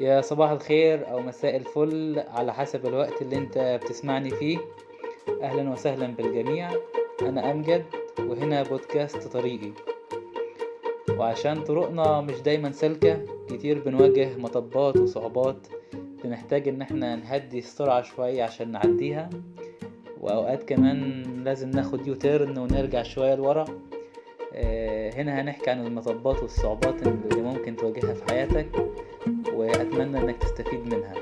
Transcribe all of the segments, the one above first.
يا صباح الخير أو مساء الفل على حسب الوقت اللي أنت بتسمعني فيه. أهلا وسهلا بالجميع. أنا أمجد وهنا بودكاست طريقي. وعشان طرقنا مش دايما سالكة كتير بنواجه مطبات وصعوبات. بنحتاج إن إحنا نهدي السرعة شوية عشان نعديها. وأوقات كمان لازم ناخد يوتيرن ونرجع شوية لورا. آه، هنا هنحكي عن المطبات والصعوبات اللي ممكن تواجهها في حياتك. وأتمنى إنك تستفيد منها.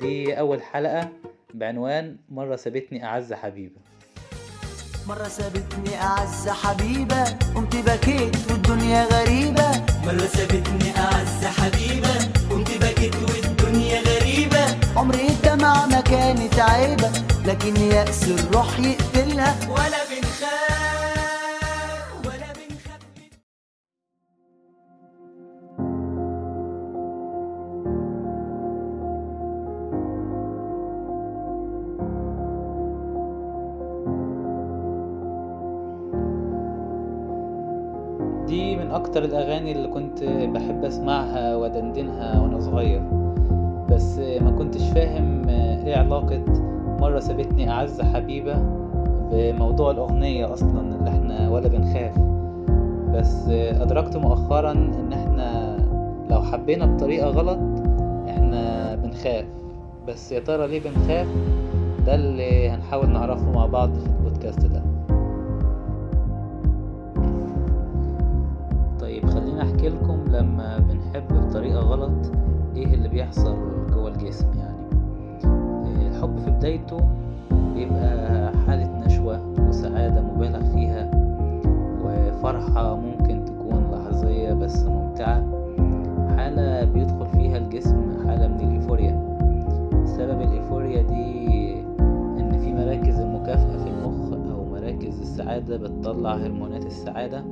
دي أول حلقة بعنوان مرة سابتني أعز حبيبة. مرة سابتني أعز حبيبة قمت بكيت والدنيا غريبة. مرة سابتني أعز حبيبة قمت بكيت والدنيا غريبة. عمري الدمع ما كانت عيبة لكن يأس الروح يقتلها. ولا بنخاف دي من أكتر الأغاني اللي كنت بحب أسمعها وأدندنها وأنا صغير. بس ما كنتش فاهم إيه علاقة مرة سابتني أعز حبيبة بموضوع الأغنية أصلا اللي إحنا ولا بنخاف. بس أدركت مؤخرا إن إحنا لو حبينا بطريقة غلط إحنا بنخاف. بس يا ترى ليه بنخاف؟ ده اللي هنحاول نعرفه مع بعض في البودكاست ده. لما بنحب بطريقة غلط إيه اللي بيحصل جوه الجسم يعني؟ الحب في بدايته بيبقى حالة نشوة وسعادة مبالغ فيها وفرحة ممكن تكون لحظية بس ممتعة. حالة بيدخل فيها الجسم حالة من الإيفوريا. سبب الإيفوريا دي إن في مراكز المكافأة في المخ أو مراكز السعادة بتطلع هرمونات السعادة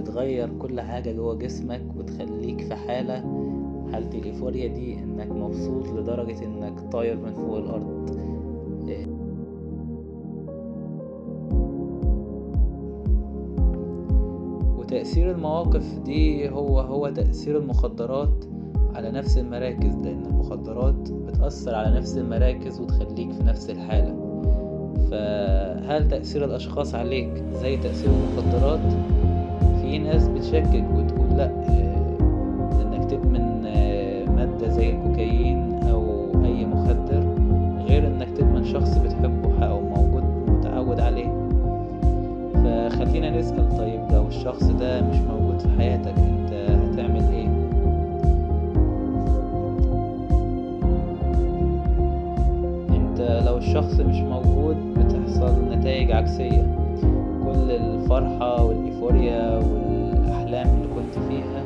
وبتغير كل حاجة جوه جسمك وتخليك في حالة حالة الإيفوريا دي إنك مبسوط لدرجة إنك طاير من فوق الأرض وتأثير المواقف دي هو هو تأثير المخدرات على نفس المراكز لأن المخدرات بتأثر على نفس المراكز وتخليك في نفس الحالة فهل تأثير الأشخاص عليك زي تأثير المخدرات؟ في ناس بتشكك وتقول لأ آه، إنك تدمن آه، مادة زي الكوكايين أو أي مخدر غير إنك تدمن شخص بتحبه أو موجود متعود عليه. فخلينا نسأل طيب لو الشخص ده مش موجود في حياتك أنت هتعمل إيه؟ أنت لو الشخص مش موجود بتحصل نتائج عكسية. كل الفرحة والإيفوريا والأحلام اللي كنت فيها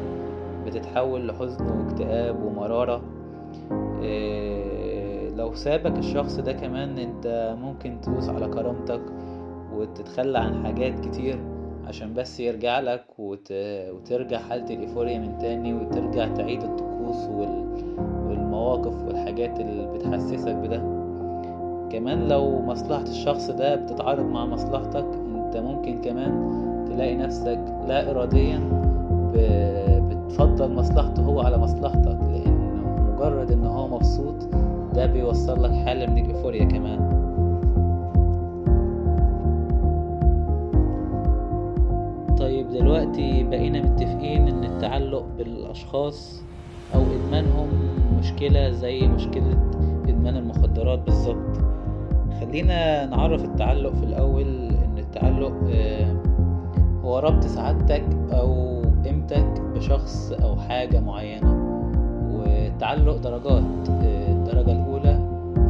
بتتحول لحزن واكتئاب ومرارة. إيه، لو سابك الشخص ده كمان انت ممكن تدوس على كرامتك وتتخلى عن حاجات كتير عشان بس يرجع لك وت... وترجع حالة الإيفوريا من تاني وترجع تعيد الطقوس وال... والمواقف والحاجات اللي بتحسسك بده. كمان لو مصلحة الشخص ده بتتعارض مع مصلحتك انت ممكن كمان تلاقي نفسك لا إراديا ب... بتفضل مصلحته هو على مصلحتك لأنه مجرد إن هو مبسوط ده بيوصل لك حالة من الإيفوريا كمان. طيب دلوقتي بقينا متفقين إن التعلق بالأشخاص أو إدمانهم مشكلة زي مشكلة إدمان المخدرات بالظبط. خلينا نعرف التعلق في الأول ان التعلق آه، هو ربط سعادتك أو قيمتك بشخص أو حاجة معينة. والتعلق درجات آه، الدرجة الأولى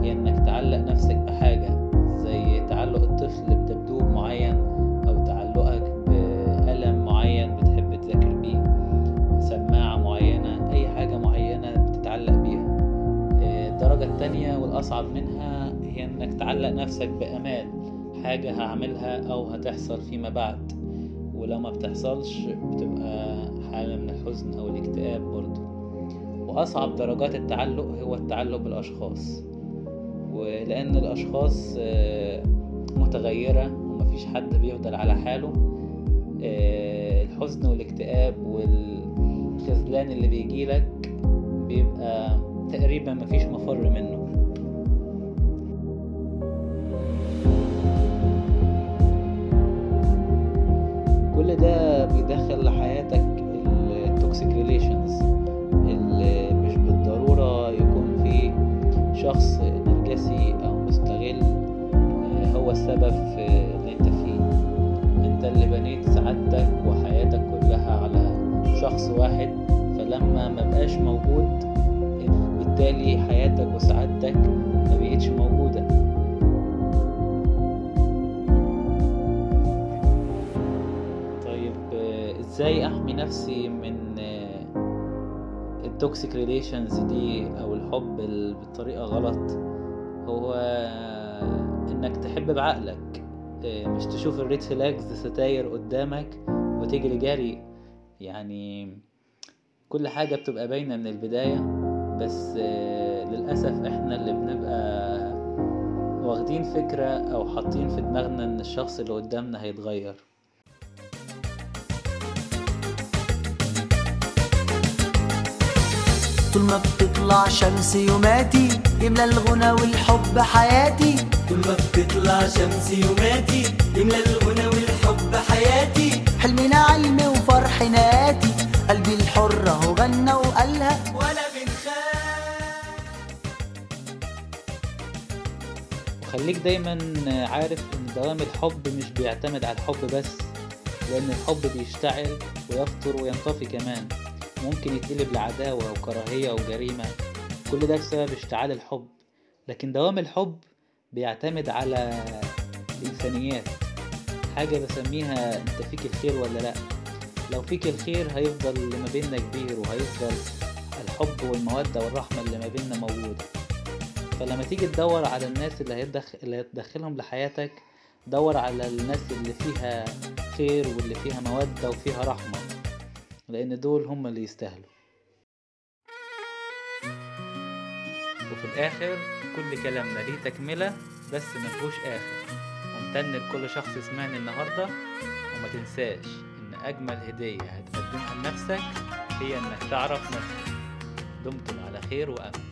هي إنك تعلق نفسك بحاجة زي تعلق الطفل بدبدوب معين أو تعلقك بقلم معين بتحب تذاكر بيه سماعة معينة أي حاجة معينة بتتعلق بيها. آه، الدرجة التانية والأصعب منها هي إنك تعلق نفسك بأمال حاجة هعملها أو هتحصل فيما بعد. ولو ما بتحصلش بتبقى حالة من الحزن أو الاكتئاب برضه وأصعب درجات التعلق هو التعلق بالأشخاص. ولأن الأشخاص آه، متغيرة ومفيش حد بيفضل على حاله آه، الحزن والاكتئاب والخذلان اللي بيجيلك بيبقى تقريبا مفيش مفر منه. السبب في اللي انت فيه؟ انت اللي بنيت سعادتك وحياتك كلها على شخص واحد فلما ما بقاش موجود بالتالي حياتك وسعادتك ما بقتش موجودة. طيب آه، إزاي احمي نفسي من ال toxic relations دي أو الحب ال- بالطريقة غلط؟ هو إنك تحب بعقلك. آه، مش تشوف ال red flags ستاير قدامك وتجري جري. يعني كل حاجة بتبقى باينة من البداية بس آه، للأسف إحنا اللي بنبقى واخدين فكرة أو حاطين في دماغنا إن الشخص اللي قدامنا هيتغير. طول ما بتطلع شمس يوماتي يملى الغنى والحب حياتي. طول ما بتطلع شمس يوماتي يملى الغنى والحب حياتي. حلمنا علم وفرحنا آتي قلبي الحر اهو غنى وقالها. ولا بنخاف. وخليك دايما عارف إن دوام الحب مش بيعتمد على الحب بس لأن الحب بيشتعل ويفطر وينطفي كمان. ممكن يتقلب لعداوة وكراهية وجريمة. كل ده بسبب اشتعال الحب. لكن دوام الحب بيعتمد على الإنسانيات. حاجة بسميها أنت فيك الخير ولا لأ؟ لو فيك الخير هيفضل اللي ما بيننا كبير وهيفضل الحب والمودة والرحمة اللي ما بيننا موجودة. فلما تيجي تدور على الناس اللي هتدخل اللي هتدخلهم لحياتك دور على الناس اللي فيها خير واللي فيها مودة وفيها رحمة لأن دول هم اللي يستاهلوا. وفي الآخر كل كلامنا ليه تكملة بس مفهوش آخر. ممتن لكل شخص سمعني النهاردة وما تنساش إن أجمل هدية هتقدمها لنفسك هي إنك تعرف نفسك. دمتم على خير وأمن